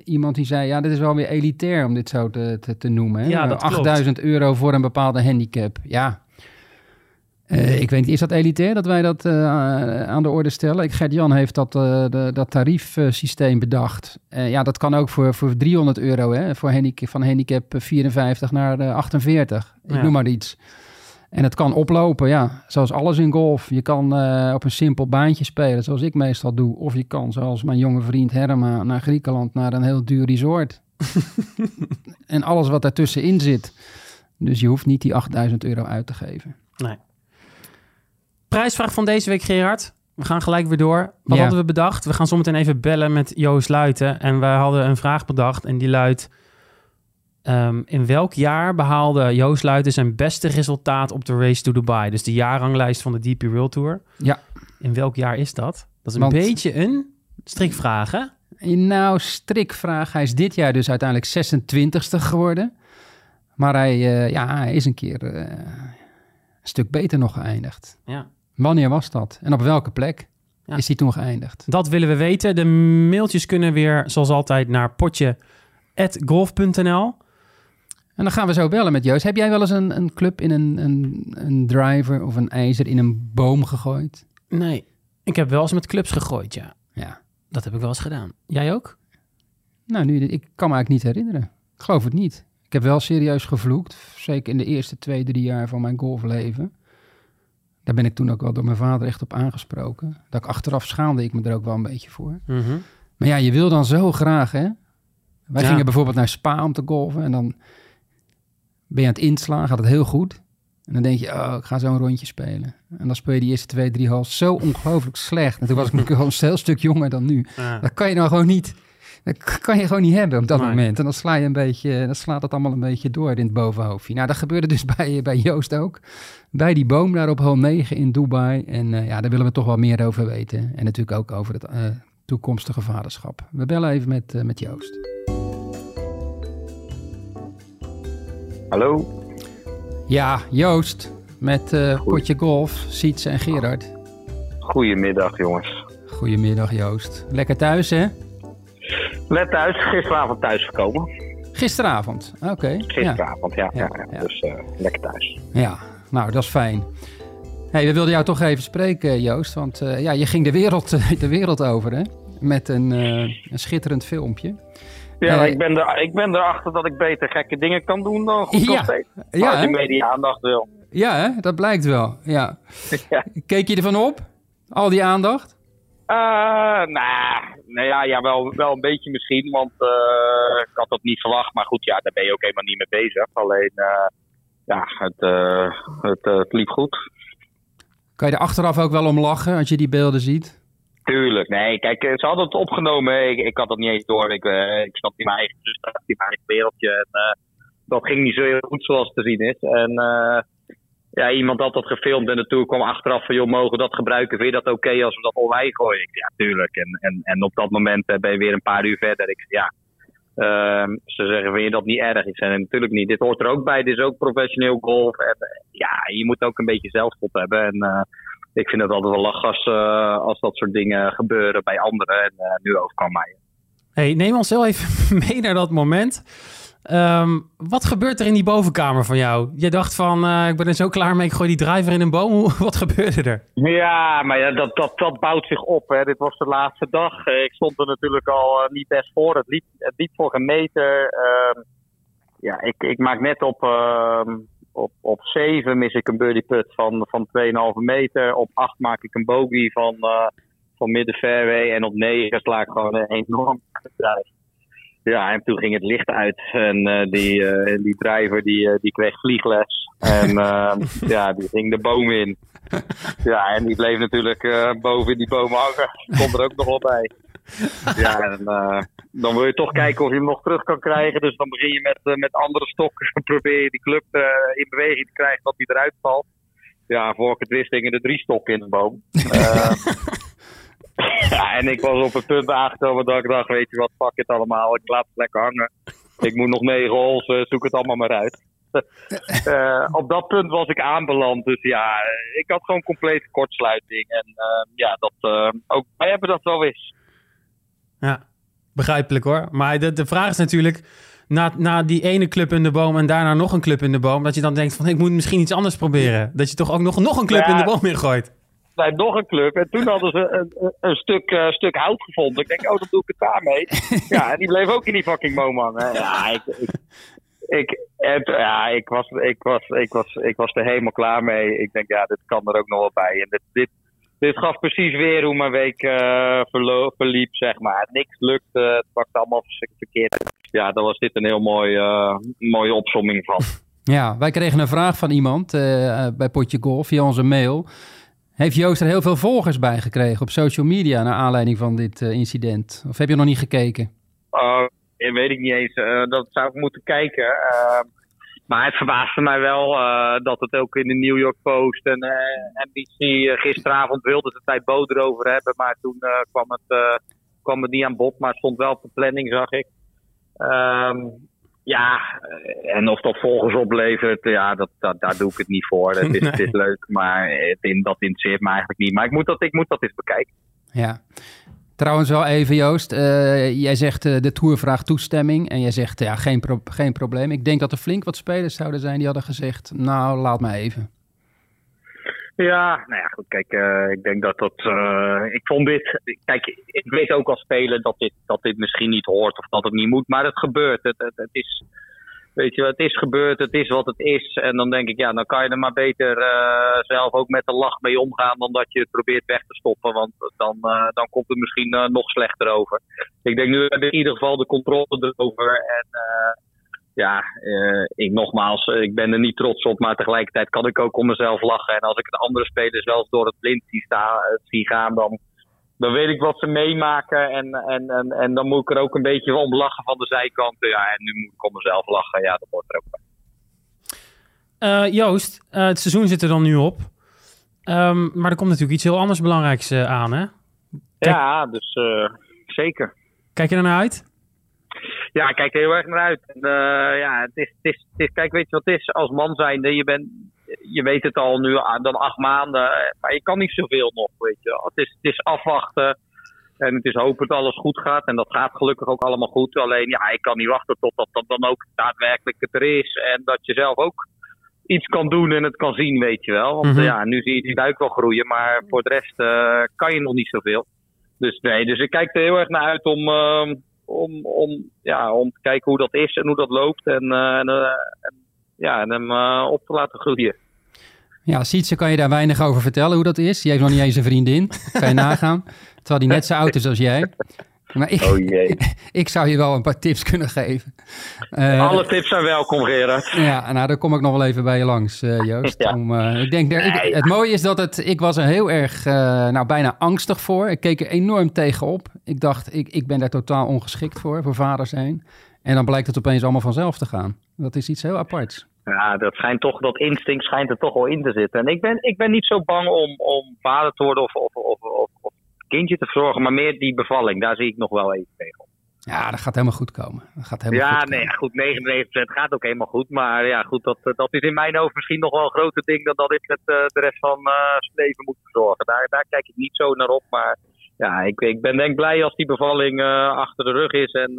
A: iemand die zei, ja, dit is wel weer elitair om dit zo te, te, te noemen. Hè?
B: Ja, dat klopt.
A: 8000 euro voor een bepaalde handicap. Ja, Eh, ik weet niet, is dat elitair dat wij dat eh, aan de orde stellen? Ik, Gert-Jan heeft dat, de, dat tariefsysteem bedacht. Ja, dat kan ook voor, voor 300 euro, hè? Voor handicap, van handicap 54 naar eh, 48. Ik
B: Ja.
A: noem maar iets. En het kan oplopen, ja. Zoals alles in golf. Je kan eh, op een simpel baantje spelen, zoals ik meestal doe. Of je kan, zoals mijn jonge vriend Herma, naar Griekenland, naar een heel duur resort. en alles wat daartussenin zit. Dus je hoeft niet die 8000 euro uit te geven.
B: Prijsvraag van deze week, Gerard. We gaan gelijk weer door. Wat
A: Ja.
B: hadden we bedacht? We gaan zometeen even bellen met Joost Luiten. En wij hadden een vraag bedacht en die luidt... ehm, in welk jaar behaalde Joost Luiten zijn beste resultaat op de Race to Dubai? Dus de jaarranglijst van de DP World Tour.
A: Ja.
B: In welk jaar is dat? Dat is een
A: Want-
B: beetje een strikvraag, hè?
A: Nou, strikvraag. Hij is dit jaar dus uiteindelijk 26ste geworden. Maar hij, eh, ja, hij is een keer eh, een stuk beter nog geëindigd.
B: Ja.
A: Wanneer was dat? En op welke plek
B: Ja.
A: is hij toen geëindigd?
B: Dat willen we weten. De mailtjes kunnen weer, zoals altijd, naar potje.golf.nl.
A: En dan gaan we zo bellen met Joost. Heb jij wel eens een, een club in een, een, een driver of een ijzer in een boom gegooid?
B: Nee, ik heb wel eens met clubs gegooid, ja.
A: Ja.
B: Dat heb ik wel eens gedaan. Jij ook?
A: Nou, nu, ik kan me eigenlijk niet herinneren. Ik geloof het niet. Ik heb wel serieus gevloekt. Zeker in de eerste twee, drie jaar van mijn golfleven. Daar ben ik toen ook wel door mijn vader echt op aangesproken. Dat ik achteraf schaamde ik me er ook wel een beetje voor.
B: Mhm.
A: Maar ja, je wil dan zo graag, hè? Wij
B: Ja.
A: gingen bijvoorbeeld naar Spa om te golven. En dan ben je aan het inslaan, gaat het heel goed. En dan denk je, oh, ik ga zo'n rondje spelen. En dan speel je die eerste twee, drie hals zo ongelooflijk slecht. En toen was ik natuurlijk al een heel stuk jonger dan nu.
B: Ja.
A: Dat kan je nou gewoon niet. Dat kan je gewoon niet hebben op dat
B: Nee.
A: moment. En dan sla je een beetje, dan slaat het allemaal een beetje door in het bovenhoofdje. Nou, dat gebeurde dus bij, bij Joost ook. Bij die boom daar op hole 9 in Dubai. En eh, ja, daar willen we toch wel meer over weten. En natuurlijk ook over het eh, toekomstige vaderschap. We bellen even met, eh, met Joost.
C: Hallo?
A: Ja, Joost. met uh, Potje Golf, Sietse en Gerard.
C: Goedemiddag jongens.
A: Goedemiddag Joost. Lekker thuis hè?
C: Let thuis, gisteravond thuis gekomen.
A: Gisteravond, oké.
C: Gisteravond, ja. ja, ja, Dus uh, lekker thuis.
A: Ja, nou dat is fijn. Hey, we wilden jou toch even spreken Joost, want uh, ja, je ging de wereld, de wereld over hè? Met een, een schitterend filmpje.
C: Ja, ik, ben er, ik ben erachter dat ik beter gekke dingen kan doen dan goed ja. steeds. Ja, als je media-aandacht wil.
A: Ja, hè? dat blijkt wel. Ja. ja. Keek je ervan op? Al die aandacht?
C: Uh, nou, nou ja, ja wel, wel een beetje misschien, want uh, ik had dat niet verwacht. Maar goed, ja, daar ben je ook helemaal niet mee bezig. Alleen, uh, ja, het, het, het liep goed.
A: Kan je er achteraf ook wel om lachen als je die beelden ziet?
C: Tuurlijk, nee. Kijk, ze hadden het opgenomen. Ik, ik had dat niet eens door. Ik, uh, ik stond in mijn eigen in mijn eigen wereldje. En uh, dat ging niet zo heel goed zoals te zien is. En ja, iemand had dat gefilmd en natuurlijk kwam achteraf van, joh, mogen we dat gebruiken? Vind je dat oké als we dat online gooien? Ja, tuurlijk. En, en, en op dat moment ben je weer een paar uur verder. Ik ja, uh, ze zeggen, vind je dat niet erg? Ik zei, natuurlijk niet. Dit hoort er ook bij. Dit is ook professioneel golf. En, ja, je moet ook een beetje zelfspot hebben. En ik vind het altijd wel lach als, uh, als dat soort dingen gebeuren bij anderen. En uh, nu overkwam mij.
B: Hey, neem ons heel even mee naar dat moment. Um, wat gebeurt er in die bovenkamer van jou? Je dacht van, uh, ik ben er zo klaar mee, ik gooi die driver in een boom. Wat gebeurde er?
C: Ja, maar ja, dat, dat, dat bouwt zich op. Hè. Dit was de laatste dag. Ik stond er natuurlijk al niet best voor. Het liep, het liep voor een meter. Uh, ja, ik, ik maak net op ehm, op, op 7 mis ik een birdie put van, van 2,5 meter. Op 8 maak ik een bogey van, uh, van midden fairway. En op 9 sla ik gewoon een enorm Ja, en toen ging het licht uit. En uh, die, uh, die driver die, die kreeg vliegles. En ja, die ging de boom in. Ja, en die bleef natuurlijk boven in die boom hangen. Komt er ook nog wel bij. Ja, en dan wil je toch kijken of je hem nog terug kan krijgen. Dus dan begin je met, uh, met andere stokken. probeer je die club uh, in beweging te krijgen dat hij eruit valt. Ja, voor ik het wist hingen er drie stokken in de boom. ja, en ik was op het punt aangekomen dat ik dacht, weet je wat, pak het allemaal. Ik laat het lekker hangen. Ik moet nog negen holes, zoek het allemaal maar uit. op dat punt was ik aanbeland. Dus ja, ik had gewoon complete kortsluiting. En ja, dat, ook wij hebben dat wel eens.
B: Ja, begrijpelijk hoor. Maar de, de vraag is natuurlijk, na, na die ene club in de boom en daarna nog een club in de boom, dat je dan denkt van ik moet misschien iets anders proberen. Dat je toch ook nog, nog een club in de boom ingooit.
C: Nee, nog een club. En toen hadden ze een, een, stuk, uh, stuk hout gevonden. Ik denk, oh, dan doe ik het daarmee. ja, en die bleef ook in die fucking boom hangen. Ja, ik, ik, ik, ja, ik, was, ik, was, ik, was, ik was er helemaal klaar mee. Ik denk, ja, dit kan er ook nog wel bij. En dit, dit, dit gaf precies weer hoe mijn week uh, verliep, zeg maar. Niks lukte, het pakte allemaal verkeerd. Ja, daar was dit een heel mooi, uh, mooie opsomming van.
A: Ja, wij kregen een vraag van iemand uh, bij Potje Golf via onze mail. Heeft Joost er heel veel volgers bij gekregen op social media naar aanleiding van dit incident? Of heb je nog niet gekeken?
C: weet ik niet eens. dat zou ik moeten kijken. Maar het verbaasde mij wel uh, dat het ook in de New York Post en uh, NBC uh, gisteravond wilde de tijd boot erover hebben. Maar toen kwam, het, kwam het niet aan bod, maar het stond wel op de planning, zag ik. Um, ja, en of dat volgers oplevert, ja, dat, dat, daar doe ik het niet voor. Het is, nee. het is leuk, maar het, dat interesseert me eigenlijk niet. Maar ik moet dat, ik moet dat eens bekijken.
A: Ja, Trouwens wel even Joost, uh, jij zegt uh, de Tour vraagt toestemming en jij zegt ja, geen, geen probleem. Ik denk dat er flink wat spelers zouden zijn die hadden gezegd, nou laat me even.
C: Ja, nou ja, goed, kijk, uh, ik denk dat dat, ik vond dit, kijk, ik weet ook als speler dat dit, dat dit misschien niet hoort of dat het niet moet, maar het gebeurt. Het, het, het is, weet je, het is gebeurd, het is wat het is. En dan denk ik, ja, dan kan je er maar beter uh, zelf ook met de lach mee omgaan dan dat je het probeert weg te stoppen. Want dan, uh, dan komt het misschien uh, nog slechter over. Ik denk nu in ieder geval de controle erover. En ja, ik nogmaals, ik ben er niet trots op, maar tegelijkertijd kan ik ook om mezelf lachen. En als ik de andere spelers eens door het blind zie, zie gaan, dan dan weet ik wat ze meemaken. En, en, en, en dan moet ik er ook een beetje om lachen van de zijkanten. Ja, en nu moet ik om mezelf lachen. Ja, dat hoort er ook bij.
B: Uh, Joost, uh, het seizoen zit er dan nu op. Um, maar er komt natuurlijk iets heel anders belangrijks uh, aan, hè?
C: Kijk... Ja, dus zeker.
B: Kijk je er naar uit?
C: Ja, ik kijk er heel erg naar uit. En, ja, het is, het, is, het is, kijk, weet je wat het is? Als man zijnde, je bent je weet het al nu ah, dan acht maanden, maar je kan niet zoveel nog, weet je. Het is, het is afwachten en het is hopen dat alles goed gaat. En dat gaat gelukkig ook allemaal goed. Alleen, ja, ik kan niet wachten totdat dat dan ook daadwerkelijk het er is. En dat je zelf ook iets kan doen en het kan zien, weet je wel. Want
B: Mhm.
C: ja, nu zie je die buik wel groeien, maar voor de rest eh, kan je nog niet zoveel. Dus nee, dus ik kijk er heel erg naar uit om, om, om, ja, om te kijken hoe dat is en hoe dat loopt. En, eh, eh, en, ja, en hem eh, op te laten groeien.
A: Ja, Sietse kan je daar weinig over vertellen hoe dat is. Die heeft nog niet eens een vriendin. Kan je nagaan. Terwijl die net zo oud is als jij. Maar ik,
C: Oh jee.
A: ik zou je wel een paar tips kunnen geven. Eh,
C: Alle tips zijn welkom, Gerard.
A: Ja, nou, daar kom ik nog wel even bij je langs, eh, Joost.
C: Ja.
A: Om, ik denk, dat- ik- het mooie is dat het, ik was er heel erg, nou bijna angstig voor. Ik keek er enorm tegenop. Ik dacht, ik, ik ben daar totaal ongeschikt voor, voor vader zijn. En dan blijkt het opeens allemaal vanzelf te gaan. Dat is iets heel aparts.
C: Ja, dat schijnt toch, dat instinct schijnt er toch wel in te zitten. En ik ben, ik ben niet zo bang om, om vader te worden of, of, of, of, of kindje te verzorgen, maar meer die bevalling. Daar zie ik nog wel even tegen.
A: Ja, dat gaat helemaal goed komen. Dat gaat helemaal
C: Ja,
A: goed
C: nee, goed, 99% gaat ook helemaal goed. Maar ja, goed, dat, dat is in mijn hoofd misschien nog wel een groter ding dan dat ik het eh, de rest van zijn leven moet verzorgen. Daar, daar kijk ik niet zo naar op. Maar ja, ik, ik ben denk blij als die bevalling eh, achter de rug is. En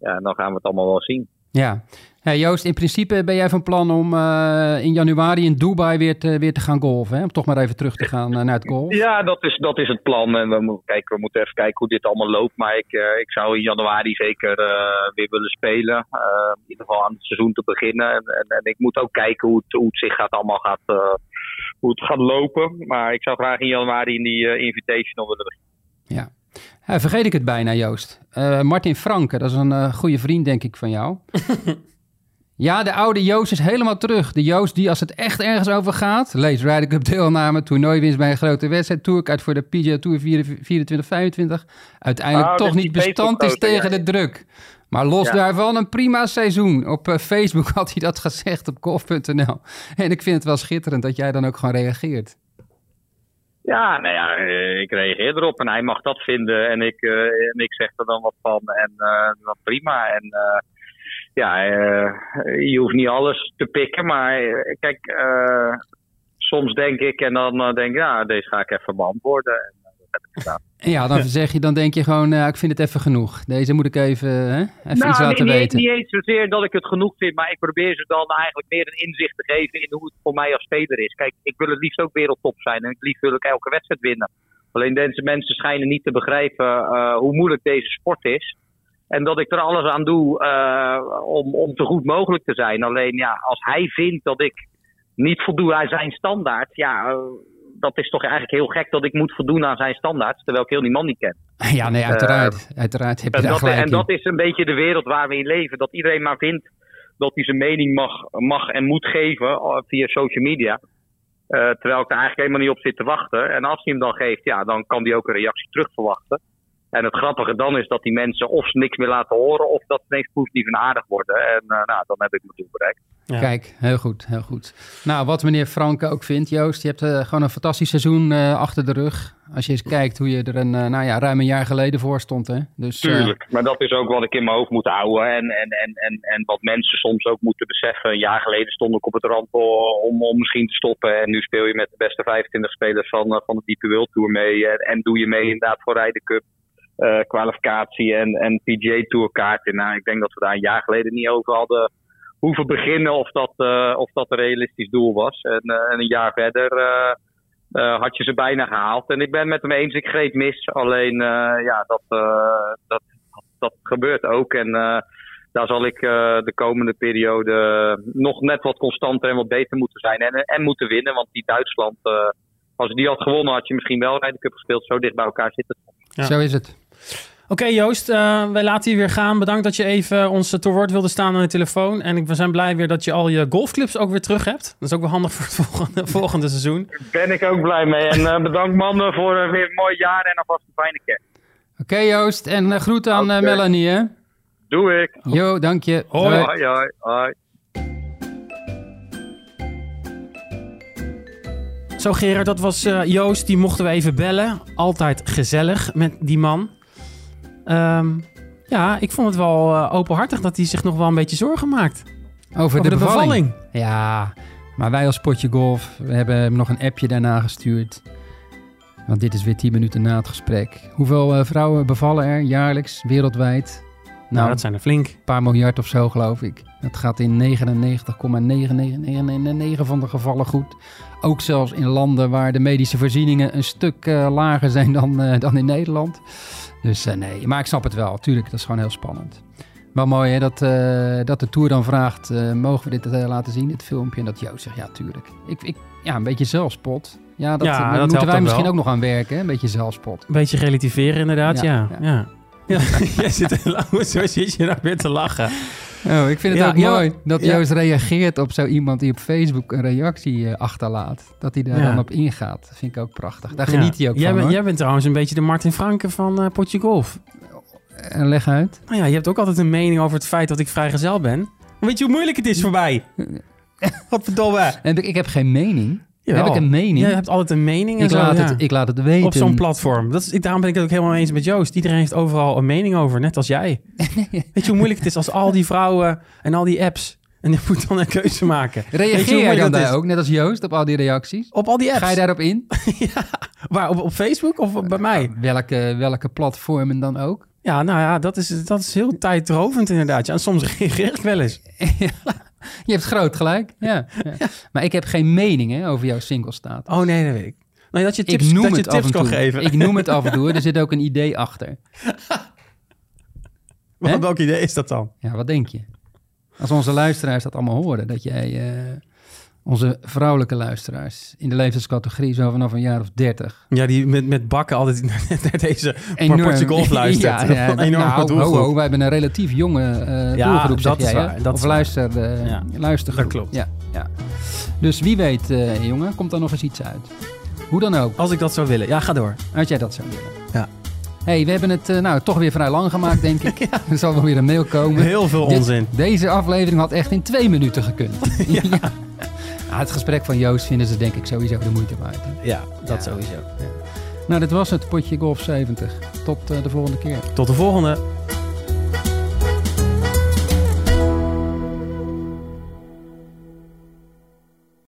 C: ja, dan gaan we het allemaal wel zien.
A: Ja. Hey, Joost, in principe ben jij van plan om eh, in januari in Dubai weer te, weer te gaan golven. Hè? Om toch maar even terug te gaan eh, naar het golf.
C: Ja, dat is, dat is het plan. En we moeten, kijken, we moeten even kijken hoe dit allemaal loopt. Maar ik, eh, ik zou in januari zeker weer willen spelen. In ieder geval aan het seizoen te beginnen. En, en, en ik moet ook kijken hoe het, hoe het zich gaat, allemaal gaat, hoe het gaat lopen. Maar ik zou graag in januari in die Invitational willen beginnen.
A: Ja. Ja, vergeet ik het bijna, Joost. Eh, Martin Franke, dat is een eh, goede vriend, denk ik, van jou. ja, de oude Joost is helemaal terug. De Joost die, als het echt ergens over gaat... lees Ryder Cup deelname, toernooiwinst bij een grote wedstrijd... tourkaart voor de PGA Tour 24-25... uiteindelijk
C: Oh,
A: toch niet bestand is tegen
C: ja,
A: de druk. Maar los
C: Ja.
A: daarvan een prima seizoen. Op eh, Facebook had hij dat gezegd op golf.nl. En ik vind het wel schitterend dat jij dan ook gewoon reageert.
C: Ja, nou ja, eh, ik reageer erop en hij mag dat vinden. En ik, eh, en ik zeg er dan wat van. En eh, dan prima. En ja, je hoeft niet alles te pikken. Maar kijk, soms denk ik en dan denk ik, ja, deze ga ik even beantwoorden. Eh, gedaan.
A: Ja, dan zeg je, dan denk je gewoon, eh, ik vind het even genoeg. Deze moet ik even, hè, even iets
C: nou,
A: laten
C: niet,
A: weten.
C: niet eens zozeer dat ik het genoeg vind, maar ik probeer ze dan eigenlijk meer een inzicht te geven in hoe het voor mij als speler is. Kijk, ik wil het liefst ook wereldtop zijn en het liefst wil ik elke wedstrijd winnen. Alleen deze mensen schijnen niet te begrijpen eh, hoe moeilijk deze sport is. En dat ik er alles aan doe eh, om, om zo goed mogelijk te zijn. Alleen ja, als hij vindt dat ik niet voldoe aan zijn standaard, ja, eh, dat is toch eigenlijk heel gek dat ik moet voldoen aan zijn standaard, terwijl ik heel die man niet ken.
A: Ja, nee, uiteraard. uiteraard heb je
C: En,
A: daar
C: dat,
A: gelijk
C: en
A: in.
C: dat is een beetje de wereld waar we in leven. Dat iedereen maar vindt dat hij zijn mening mag, mag en moet geven eh, via social media. Eh, terwijl ik er eigenlijk helemaal niet op zit te wachten. En als hij hem dan geeft, ja, dan kan hij ook een reactie terug verwachten. En het grappige dan is dat die mensen of ze niks meer laten horen... of dat ze ineens positief en aardig worden. En eh, nou, dan heb ik mijn doel bereikt.
B: Ja.
A: Kijk, heel goed, heel goed. Nou, wat meneer Franke ook vindt, Joost, je hebt eh, gewoon een fantastisch seizoen eh, achter de rug. Als je eens kijkt hoe je er een, eh, nou ja, ruim een jaar geleden voor stond, hè. Dus, eh,
C: Tuurlijk. Maar dat is ook wat ik in mijn hoofd moet houden. En, en, en, en, en wat mensen soms ook moeten beseffen. Een jaar geleden stond ik op het rand om, om misschien te stoppen. En nu speel je met de beste 25 spelers van, van de Diepe World Tour mee. En, en doe je mee inderdaad voor Ryder Cup. Eh, kwalificatie en, en PGA Tour kaarten. Nou, ik denk dat we daar een jaar geleden niet over hadden hoeven beginnen of dat, eh, of dat een realistisch doel was. En, eh, en een jaar verder eh, eh, had je ze bijna gehaald. En ik ben het met hem eens, ik greep mis. Alleen, eh, ja, dat, eh, dat, dat gebeurt ook. En eh, daar zal ik eh, de komende periode nog net wat constanter en wat beter moeten zijn. En, en moeten winnen, want die Duitsland... eh, als je die had gewonnen, had je misschien wel Ryder Cup gespeeld. Zo dicht bij elkaar zit het.
B: Ja.
A: Zo is het.
B: Oké Joost, eh, wij laten je weer gaan. Bedankt dat je even ons te woord wilde staan aan de telefoon. En ik- we zijn blij weer dat je al je golfclubs ook weer terug hebt. Dat is ook wel handig voor het volgende, volgende seizoen.
C: Ben ik ook blij mee. En eh, bedankt mannen voor eh, weer een mooi jaar en alvast een fijne kerst.
A: Oké, Joost, en uh, groet aan. Melanie, hè.
C: Doe ik.
A: Jo, dank je.
B: Hoi.
A: Hoi.
C: Hoi, hoi, hoi.
B: Zo Gerard, dat was eh, Joost. Die mochten we even bellen. Altijd gezellig met die man. Ehm, ja, ik vond het wel eh, openhartig dat hij zich nog wel een beetje zorgen maakt.
A: Over,
B: Over de bevalling.
A: Ja, Maar wij als Potje Golf, we hebben hem nog een appje daarna gestuurd. Want dit is weer 10 minuten na het gesprek. Hoeveel eh, vrouwen bevallen er jaarlijks wereldwijd?
B: Nou,
A: Nou,
B: dat zijn er flink.
A: een paar miljard of zo, geloof ik. Dat gaat in 99,9999 van de gevallen goed. Ook zelfs in landen waar de medische voorzieningen een stuk lager zijn dan, dan in Nederland. Dus nee, maar ik snap het wel. Tuurlijk, dat is gewoon heel spannend. Wel mooi hè, dat, dat de Tour dan vraagt, mogen we dit laten zien, dit filmpje? En dat Joost zegt, ja, tuurlijk. Ik, ik, ja, een beetje zelfspot. Ja, dat,
B: Ja,
A: daar
B: dat
A: moeten wij misschien
B: wel.
A: ook nog aan werken, hè? een beetje zelfspot.
B: Een beetje relativeren inderdaad,
A: Ja,
B: ja. ja. ja. Jij zit, zo zit je nou weer te lachen.
A: Oh, ik vind het
B: Ja,
A: ook
B: ja,
A: mooi dat
B: ja.
A: Joost reageert op zo iemand die op Facebook een reactie eh, achterlaat. Dat hij daar
B: Ja.
A: dan op ingaat. Dat vind ik ook prachtig. Daar geniet hij ook
B: jij
A: van.
B: Jij bent trouwens een beetje de Martin Franke van eh Potje Golf.
A: En leg uit.
B: Nou ja, je hebt ook altijd een mening over het feit dat ik vrijgezel ben. Weet je hoe moeilijk het is voor mij? Wat verdomme.
A: En ik heb geen mening.
B: Jawel.
A: Heb ik een mening?
B: Jij hebt altijd een mening en
A: ik,
B: zo,
A: laat
B: ja.
A: het, ik laat het weten.
B: op zo'n platform. Dat is, ik, daarom ben ik het ook helemaal eens met Joost. Iedereen heeft overal een mening over, net als jij. Weet je hoe moeilijk het is als al die vrouwen en al die apps... en je moet dan een keuze maken. Je
A: Reageer jij
B: moeilijk
A: dan daar ook, net als Joost, op al die reacties?
B: Op al die apps.
A: Ga je daarop in?
B: ja. Waar, op, op Facebook of bij mij?
A: Welke, welke platformen dan ook?
B: Ja, nou ja, dat is, dat is heel tijdrovend inderdaad. Ja, en soms reageer ik wel eens.
A: Je hebt groot gelijk. Ja, ja. Maar ik heb geen mening hè, over jouw single staat.
B: Oh nee, dat weet ik. Nee, dat je tips,
A: ik noem
B: dat je
A: het af
B: tips
A: en
B: kan
A: toe.
B: geven.
A: Ik noem het af en toe. Er zit ook een idee achter.
B: Wat, welk idee is dat dan?
A: Ja, wat denk je? Als onze luisteraars dat allemaal horen, dat jij eh, onze vrouwelijke luisteraars in de leeftijdscategorie zo vanaf een jaar of dertig
B: Ja, die met, met bakken altijd naar deze
A: enorm
B: Portje Golf luistert.
A: Ja, ja,
B: Een enorme
A: nou, ho, ho, wij hebben een relatief jonge eh
B: Ja,
A: doelgroep, zeg
B: dat is
A: jij,
B: waar, dat
A: of
B: is
A: luister, eh,
B: Ja,
A: luistergroep.
B: dat klopt.
A: Ja, ja. Dus wie weet, eh, jongen, komt er nog eens iets uit. Hoe dan ook,
B: Als ik dat zou willen. Ja, ga door.
A: als jij dat zou willen.
B: Ja.
A: hey, we hebben het eh, nou toch weer vrij lang gemaakt, denk ik. Er zal wel weer een mail komen.
B: Heel veel
A: Dit-
B: onzin.
A: Deze aflevering had echt in twee minuten gekund. ja. Het gesprek van Joost vinden ze denk ik sowieso de moeite waard. hè.
B: Ja, dat
A: Ja.
B: sowieso.
A: Nou, dit was het potje Golf 70. Tot eh, de volgende keer.
B: Tot de volgende.